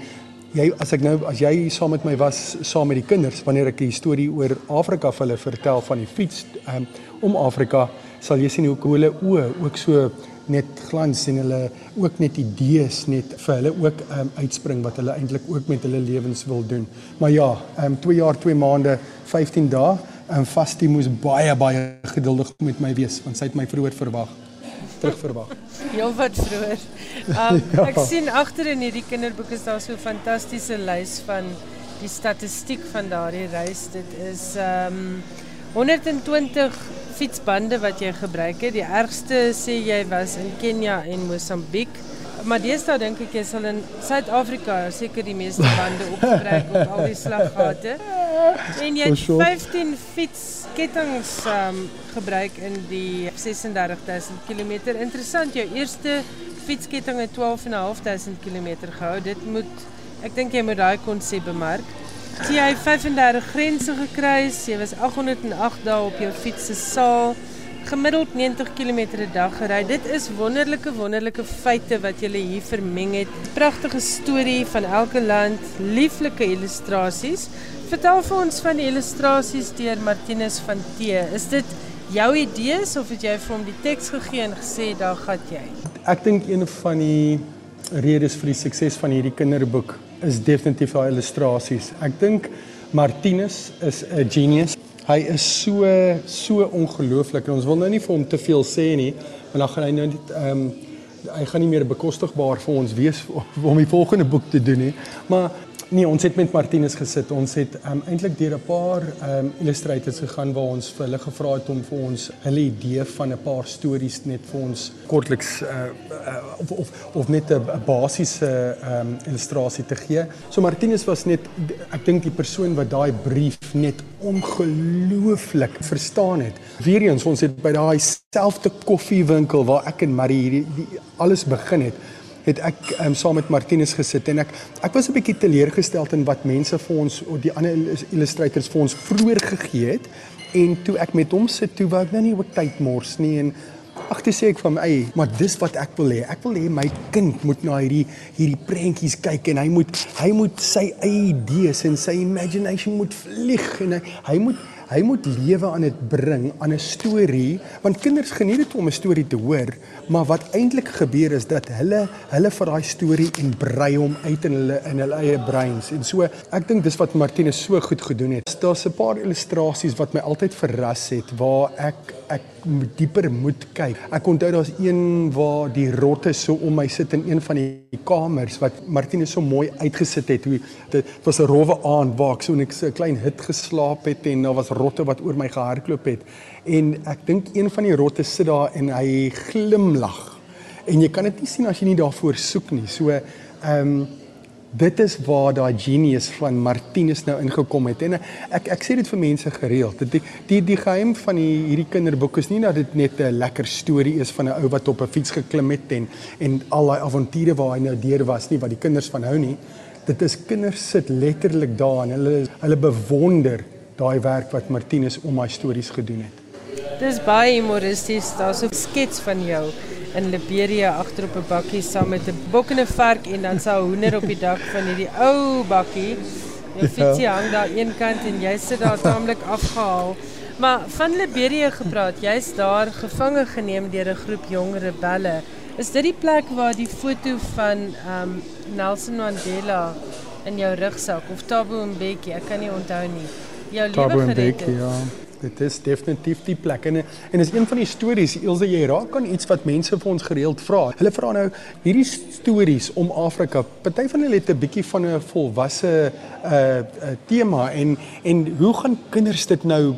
jy as ek nou as jy saam met my was saam met die kinders wanneer ek die storie oor Afrika vir hulle vertel van die fiets um, om Afrika sal jy sien hoe hulle oë ook so net glans en hulle ook net idees net vir hulle ook um, uitspring wat hulle eintlik ook met hulle lewens wil doen. Maar ja, ehm um, 2 jaar, 2 maande, 15 dae, en um, Vastie moes baie baie geduldig met my wees want sy het my vroeër verwag. Terug verwag.
Heel wat vroeër. Um, ja. Ek sien agter in hierdie kinderboek is daar so 'n fantastiese lys van die statistiek van daardie reis. Dit is ehm um, 120 fietsbande wat jy gebruik het. Die ergste sê jy was in Kenia en Mosambiek. Maar deesdae dink ek jy sal in Suid-Afrika seker die meeste bande opgebruik op al die slaggate. En jy het 15 fietskettings um, gebruik in die 36000 km. Interessant, jou eerste fietsketting het 12500 km gehou. Dit moet ek dink jy moet daai konsep bemark. Jy het 35 grense gekruis. Jy was 808 dae op jou fiets se saal. Gemiddeld 90 km per dag gery. Dit is wonderlike wonderlike feite wat jy hier vermeng het. Pragtige storie van elke land, lieflike illustrasies. Vertel vir ons van die illustrasies deur Martinus van T. Is dit jou idees of het jy vir hom die teks gegee en gesê daar gaan jy?
Ek dink een van die redes vir die sukses van hierdie kinderboek is definitief haar illustrasies. Ek dink Martinus is 'n genius. Hy is so so ongelooflik en ons wil nou nie vir hom te veel sê nie, want dan gaan hy nou net ehm um, hy gaan nie meer bekostigbaar vir ons wees om die volgende boek te doen nie. Maar Nee, ons het met Martinus gesit. Ons het um, eintlik deur 'n paar um, illustrators gegaan waar ons vir hulle gevra het om vir ons hulle idee van 'n paar stories net vir ons kortliks uh, uh, of, of of net 'n basiese um, illustrasie te gee. So Martinus was net ek dink die persoon wat daai brief net ongelooflik verstaan het. Weereens ons het by daai selfde koffiewinkel waar ek en Marie hierdie alles begin het het ek um, saam met Martinus gesit en ek ek was 'n bietjie teleurgesteld in wat mense vir ons die ander illustrators vir ons vroeër gegee het. En toe ek met hom sit toe wou ek nou nie ook tyd mors nie en ag toe sê ek van my maar dis wat ek wil hê. Ek wil hê my kind moet na hierdie hierdie prentjies kyk en hy moet hy moet sy eie idees en sy imagination moet vlieg en hy, hy moet hy moet lewe aan dit bring aan 'n storie want kinders geniet dit om 'n storie te hoor maar wat eintlik gebeur is dat hulle hulle vir daai storie en brei hom uit in hulle in hulle eie breins en so ek dink dis wat Martinus so goed gedoen het. Daar's 'n paar illustrasies wat my altyd verras het waar ek ek dieper moet kyk. Ek onthou daar's een waar die rotte so om my sit in een van die kamers wat Martinus so mooi uitgesit het. Hoe dit was 'n rowwe aand waar ek so 'n klein hut geslaap het en daar was rotte wat oor my gehardloop het. En ek dink een van die rotte sit daar en hy glimlag. En jy kan dit nie sien as jy nie daarvoor soek nie. So ehm um, dit is waar daai genius van Martinus nou ingekom het en ek ek sê dit vir mense gereeld die die die geheim van die hierdie kinderboek is nie dat dit net 'n lekker storie is van 'n ou wat op 'n fiets geklim het en en al daai avonture waar hy nou deur was nie wat die kinders van hou nie dit is kinders sit letterlik daar en hulle hulle bewonder daai werk wat Martinus om my stories gedoen het.
Dis baie humoristies. Daar's 'n skets van jou in Liberia agter op 'n bakkie saam met 'n bok en 'n vark en dan sou hoender op die dak van hierdie ou bakkie. Jou fietsie ja. hang daar een kant en jy sit daar taamlik afgehaal. Maar van Liberia gepraat, jy's daar gevange geneem deur 'n groep jong rebelle. Is dit die plek waar die foto van um Nelson Mandela in jou rugsak of Thabo Mbeki, ek kan nie onthou nie jou lewe gered het.
Ja. Dit is definitief die plek en en is een van die stories Ilse jy raak aan iets wat mense vir ons gereeld vra. Hulle vra nou hierdie stories om Afrika. Party van hulle het 'n bietjie van 'n volwasse uh, uh tema en en hoe gaan kinders dit nou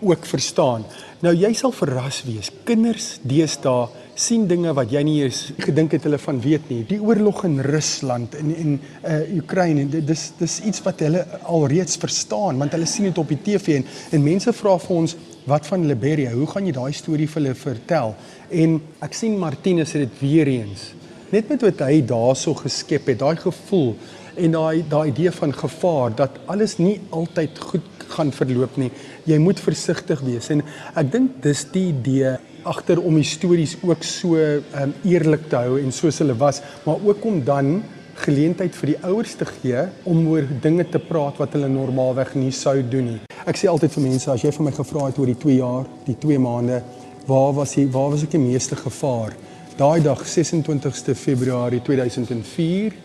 ook verstaan? Nou jy sal verras wees. Kinders deesdae sien dinge wat jy nie eens gedink het hulle van weet nie. Die oorlog in Rusland en en uh Oekraïne, dis dis iets wat hulle alreeds verstaan want hulle sien dit op die TV en en mense vra vir ons wat van Liberia? Hoe gaan jy daai storie vir hulle vertel? En ek sien Martinus het dit weer eens. Net met wat hy daarso geskep het, daai gevoel en daai daai idee van gevaar dat alles nie altyd goed gaan verloop nie. Jy moet versigtig wees en ek dink dis die idee agter om die stories ook so um, eerlik te hou en soos hulle was, maar ook om dan geleentheid vir die ouers te gee om oor dinge te praat wat hulle normaalweg nie sou doen nie. Ek sê altyd vir mense as jy vir my gevra het oor die 2 jaar, die 2 maande, waar was jy, waar was ek die meeste gevaar? Daai dag 26ste Februarie 2004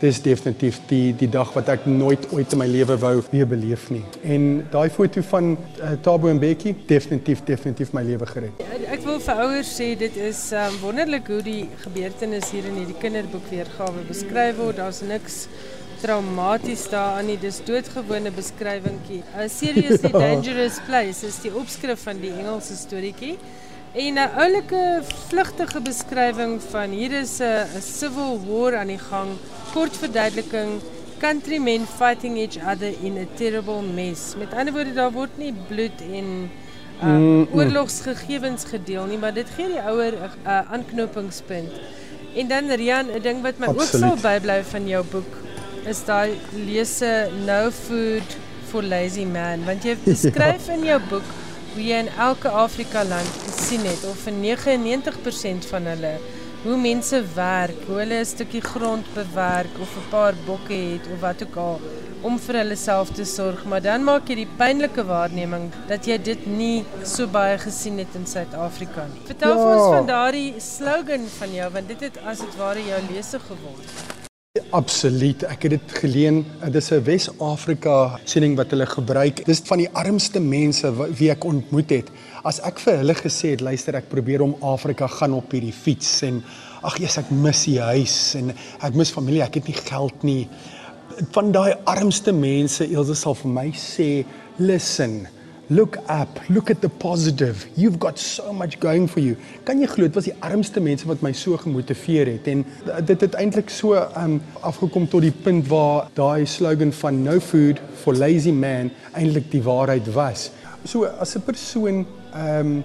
dis definitief die die dag wat ek nooit ooit in my lewe wou weer beleef nie. En daai foto van uh, Tabo en Becky definitief definitief my lewe gered.
Ja, ek wil vir ouers sê dit is um, wonderlik hoe die gebeurtenis hier in hierdie kinderboek weergawe beskryf word. Daar's niks traumaties daarin nie. Dis doodgewone beskrywingkie. A seriously ja. dangerous place is die opskrif van die Engelse storieetjie. En 'n oulike vlugtige beskrywing van hier is 'n civil war aan die gang kort verduideliking countrymen fighting each other in a terrible mess. Met ander woorde daar word nie bloed en uh, mm, mm. oorlogsgegevens gedeel nie, maar dit gee die ouer 'n uh, aanknopingspunt. En dan Rian, 'n ding wat my Absoluut. ook sal bybly van jou boek is daai lese No Food for Lazy Man, want jy beskryf ja. in jou boek hoe jy in elke Afrika land gesien het of vir 99% van hulle hoe mense werk, hoe hulle 'n stukkie grond bewerk of 'n paar bokke het of wat ook al om vir hulle self te sorg, maar dan maak jy die pynlike waarneming dat jy dit nie so baie gesien het in Suid-Afrika nie. Vertel ja. ons van daardie slogan van jou want dit het as dit ware jou lese geword.
Absoluut. Ek het dit geleen. Dit is 'n Wes-Afrika siening wat hulle gebruik. Dis van die armste mense wie ek ontmoet het as ek vir hulle gesê het luister ek probeer om Afrika gaan op hierdie fiets en ag Jesus ek mis die huis en ek mis familie ek het nie geld nie van daai armste mense, Elsje sal vir my sê, listen. Look up, look at the positive. You've got so much going for you. Kan jy glo dit was die armste mense wat my so gemotiveer het en dit het eintlik so um afgekom tot die punt waar daai slogan van no food for lazy man eintlik die waarheid was. So as 'n persoon um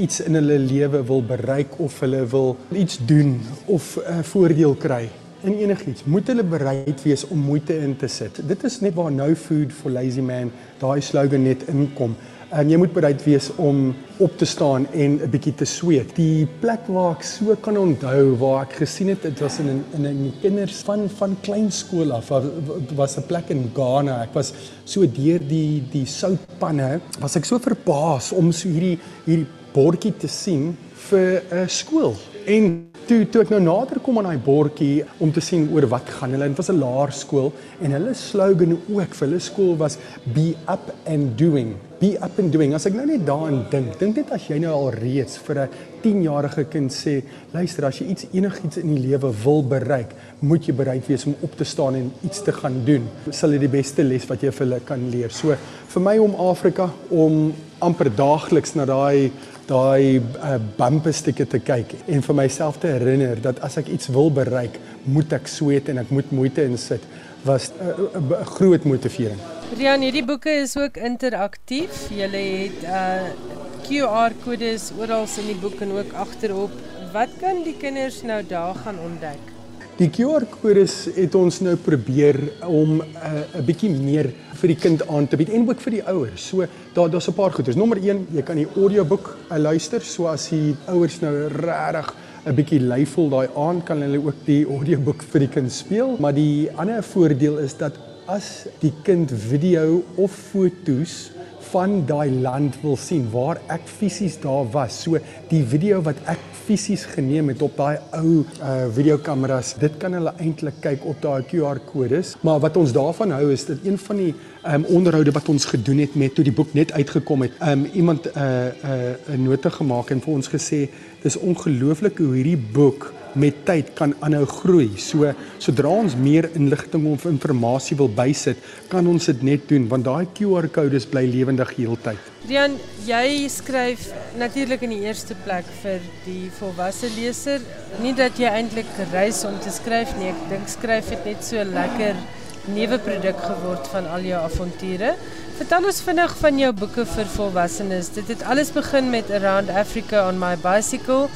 iets in hulle lewe wil bereik of hulle wil iets doen of 'n uh, voordeel kry, in enigiets, moet hulle bereid wees om moeite in te sit. Dit is net waar no food for lazy man daai slogan net inkom. En jy moet bereid wees om op te staan en 'n bietjie te sweet. Die plek waar ek so kan onthou waar ek gesien het dit was in in in, in kinders van van klein skool af. Was 'n plek in Ghana. Ek was so deur die die soutpanne. Was ek so verbaas om so hierdie hierdie bordjie te sien vir 'n uh, skool. En toe toe ek nou nader kom aan daai bordjie om te sien oor wat gaan hulle. Dit was 'n laerskool en hulle slogan ook vir hulle skool was be up and doing. Be up and doing. As ek nou net daaraan dink, dink net as jy nou al reeds vir 'n 10-jarige kind sê, luister, as jy iets enigiets in die lewe wil bereik, moet jy bereid wees om op te staan en iets te gaan doen. Sal dit die beste les wat jy vir hulle kan leer. So vir my om Afrika om amper daagliks na daai daai uh, bumperstukke te kyk en vir myself te herinner dat as ek iets wil bereik, moet ek sweet en ek moet moeite insit was 'n uh, uh, groot motivering.
Rian, hierdie boeke is ook interaktief. Jy het uh QR-kodes oral in die boek en ook agterop. Wat kan die kinders nou daar gaan ontdek?
Die QR-kodes het ons nou probeer om 'n uh, bietjie meer vir die kind aan te bied en ook vir die ouers. So daar daar's 'n paar goeders. Nommer 1, jy kan die audioboek uh, luister, so as die ouers nou regtig 'n bietjie lui voel daai aand kan hulle ook die audioboek vir die kind speel, maar die ander voordeel is dat as die kind video of fotos van daai land wil sien waar ek fisies daar was. So die video wat ek fisies geneem het op daai ou uh videokameras, dit kan hulle eintlik kyk op daai QR-kodes. Maar wat ons daarvan hou is dat een van die um onderhoude wat ons gedoen het met toe die boek net uitgekom het, um iemand 'n uh, 'n uh, 'n nota gemaak en vir ons gesê dis ongelooflik hoe hierdie boek met tyd kan aanhou groei. So sodra ons meer inligting of inligting wil bysit, kan ons dit net doen want daai QR-kodes bly lewendig heeltyd.
Rian, jy skryf natuurlik in die eerste plek vir die volwasse leser. Nie dat jy eintlik reis om te skryf nie. Ek dink skryf het net so lekker nuwe produk geword van al jou avonture. Vertel ons vinnig van jou boeke vir volwassenes. Dit het alles begin met Around Africa on my bicycle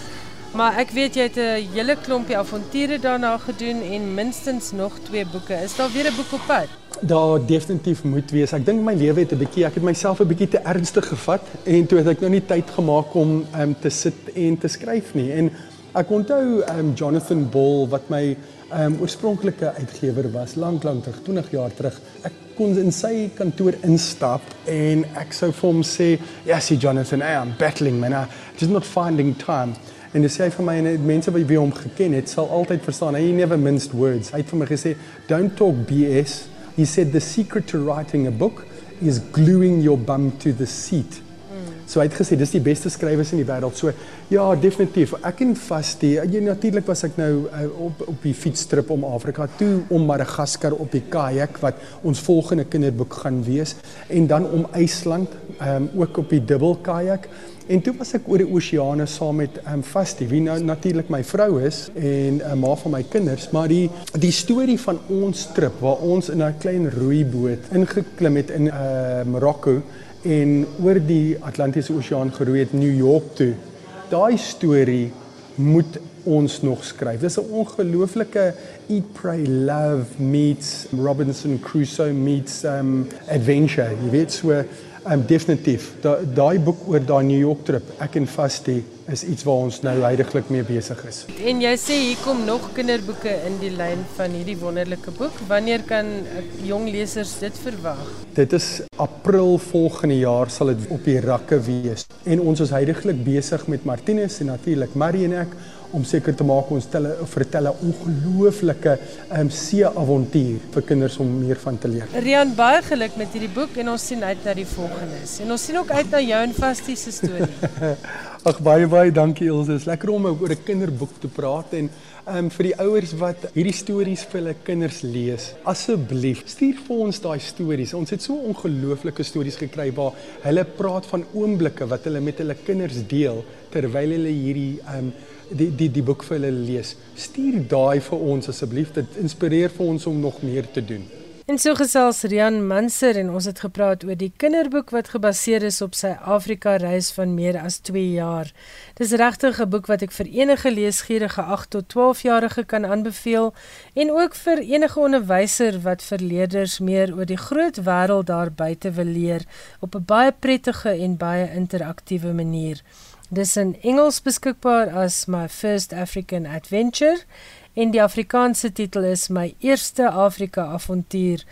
Maar ek weet jy het 'n hele klompie avonture daarna gedoen en minstens nog twee boeke. Is daar weer 'n boek op pad?
Daar definitief moet wees. Ek dink my lewe het 'n bietjie, ek het myself 'n bietjie te ernstig gevat en toe het ek nou nie tyd gemaak om um, te sit en te skryf nie. En ek onthou um, Jonathan Ball wat my um, oorspronklike uitgewer was lank lank terug, 20 jaar terug. Ek kon in sy kantoor instap en ek sou vir hom sê, "Yes, Jonathan, I am battling, man. I'm just not finding time." En dis hy vir my en mense wat wie hom geken het, sal altyd verstaan. Hy never minced words. Hy het vir my gesê, "Don't talk BS." He said the secret to writing a book is gluing your bum to the seat. So hy het gesê dis die beste skrywers in die wêreld. So ja, definitief. Ek en Vastie, jy natuurlik was ek nou uh, op op die fietstrip om Afrika toe om Madagaskar op die kajak wat ons volgende kinderboek gaan wees en dan om IJsland um, ook op die dubbel kajak. En toe was ek oor die oseane saam met ehm um, Vastie, wie nou natuurlik my vrou is en 'n uh, ma van my kinders, maar die die storie van ons trip waar ons in 'n klein roeiboot ingeklim het in uh, Marokko en oor die Atlantiese Oseaan geroei het New York toe. Daai storie moet ons nog skryf. Dis 'n ongelooflike Eat Pray Love meets Robinson Crusoe meets um adventure. Jy weet so Um definitief. Daai boek oor daai New York trip, ek en Vastie is iets waar ons nou heidaglik mee besig is.
En jy sê hier kom nog kinderboeke in die lyn van hierdie wonderlike boek. Wanneer kan jong lesers dit verwag?
Dit is April volgende jaar sal dit op die rakke wees. En ons is heidaglik besig met Martinus en natuurlik Marie en ek om seker te maak ons tel vertel 'n ongelooflike um, see avontuur vir kinders om meer van te leer.
Rian baie geluk met hierdie boek en ons sien uit na die volgende. En ons sien ook uit na jou en Vastie se storie.
Ag baie baie dankie Elsje. Dit is lekker om oor 'n kinderboek te praat en ehm um, vir die ouers wat hierdie stories vir hulle kinders lees, asseblief stuur vir ons daai stories. Ons het so ongelooflike stories gekry waar hulle praat van oomblikke wat hulle met hulle kinders deel terwyl hulle hierdie ehm um, die die die boek vir hulle lees. Stuur daai vir ons asseblief. Dit inspireer vir ons om nog meer te doen.
En so gesels Rian Munster en ons het gepraat oor die kinderboek wat gebaseer is op sy Afrika reis van meer as 2 jaar. Dis regtig 'n boek wat ek vir enige leesgierige 8 tot 12 jarige kan aanbeveel en ook vir enige onderwyser wat vir leerders meer oor die groot wêreld daar buite wil leer op 'n baie prettige en baie interaktiewe manier. Dis in Engels beskikbaar as My First African Adventure en die Afrikaanse titel is My Eerste Afrika Avontuur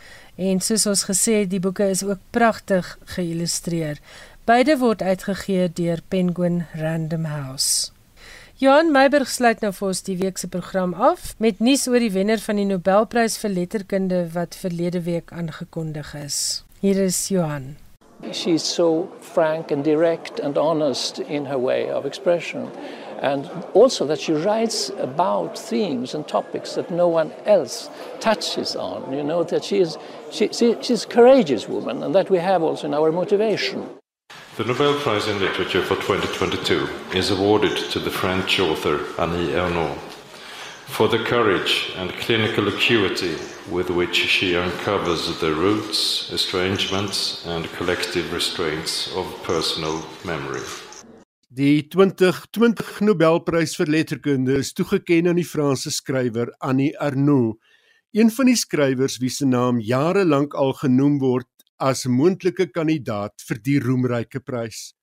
en soos ons gesê het die boeke is ook pragtig geïllustreer. Beide word uitgegee deur Penguin Random House. Johan Meiberg sluit nou vir ons die week se program af met nuus oor die wenner van die Nobelprys vir letterkunde wat verlede week aangekondig is. Hier is Johan.
She's so frank and direct and honest in her way of expression. And also that she writes about themes and topics that no one else touches on. You know that she is she, she, she's a courageous woman, and that we have also in our motivation.
The Nobel Prize in Literature for 2022 is awarded to the French author Annie Ernaux for the courage and clinical acuity with which she uncovers the roots, estrangements, and collective restraints of personal memory.
Die 2020 Nobelprys vir letterkunde is toegekend aan die Franse skrywer Annie Ernaux, een van die skrywers wie se naam jare lank al genoem word as 'n moontlike kandidaat vir die roemryke prys.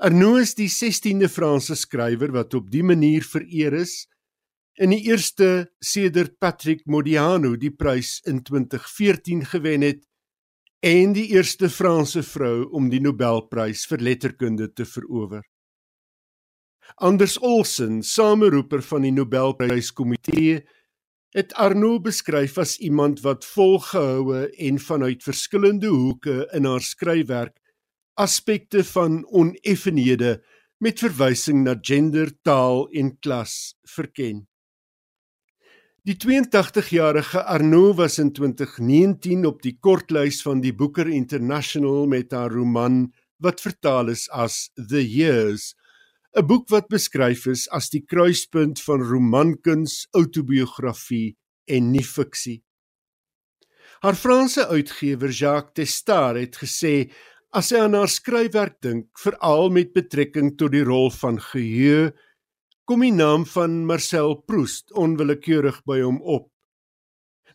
Ernaux is die 16de Franse skrywer wat op die manier vereer is en die eerste sedert Patrick Modiano die prys in 2014 gewen het en die eerste Franse vrou om die Nobelprys vir letterkunde te verower. Anders Olsen, sameroeper van die Nobelpryskomitee, het Arno beskryf as iemand wat volgehoue en vanuit verskillende hoeke in haar skryfwerk aspekte van oneffenhede met verwysing na gender, taal en klas verken. Die 82-jarige Arno was in 2019 op die kortlys van die Booker International met haar roman wat vertaal is as The Years, 'n boek wat beskryf is as die kruispunt van romankuns, outobiografie en nie-fiksie. Haar Franse uitgewer Jacques Testard het gesê as sy aan haar skryfwerk dink, veral met betrekking tot die rol van geheue kom die naam van Marcel Proust onwillekeurig by hom op.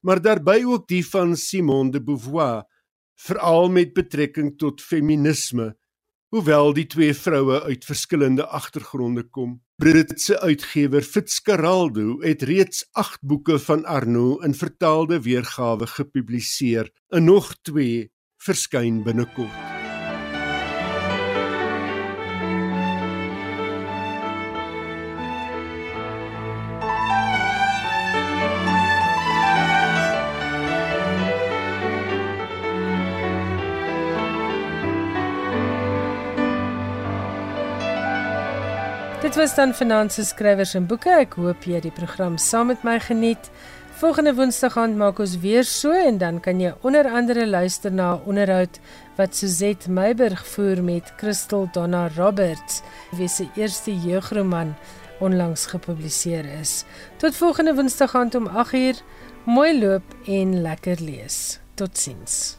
Maar daarby ook die van Simone de Beauvoir, veral met betrekking tot feminisme, hoewel die twee vroue uit verskillende agtergronde kom. Britse uitgewer Fitzgeraldo het reeds 8 boeke van Arno in vertaalde weergawe gepubliseer en nog 2 verskyn binnekort.
Was dan Finanse skrywers en boeke. Ek hoop jy die program saam met my geniet. Volgende Woensdag aand maak ons weer so en dan kan jy onder andere luister na 'n onderhoud wat Suzette Meiberg voer met Crystal Donna Roberts, wie se eerste jeugroman onlangs gepubliseer is. Tot volgende Woensdag aand om 8uur. Mooi loop en lekker lees. Totsiens.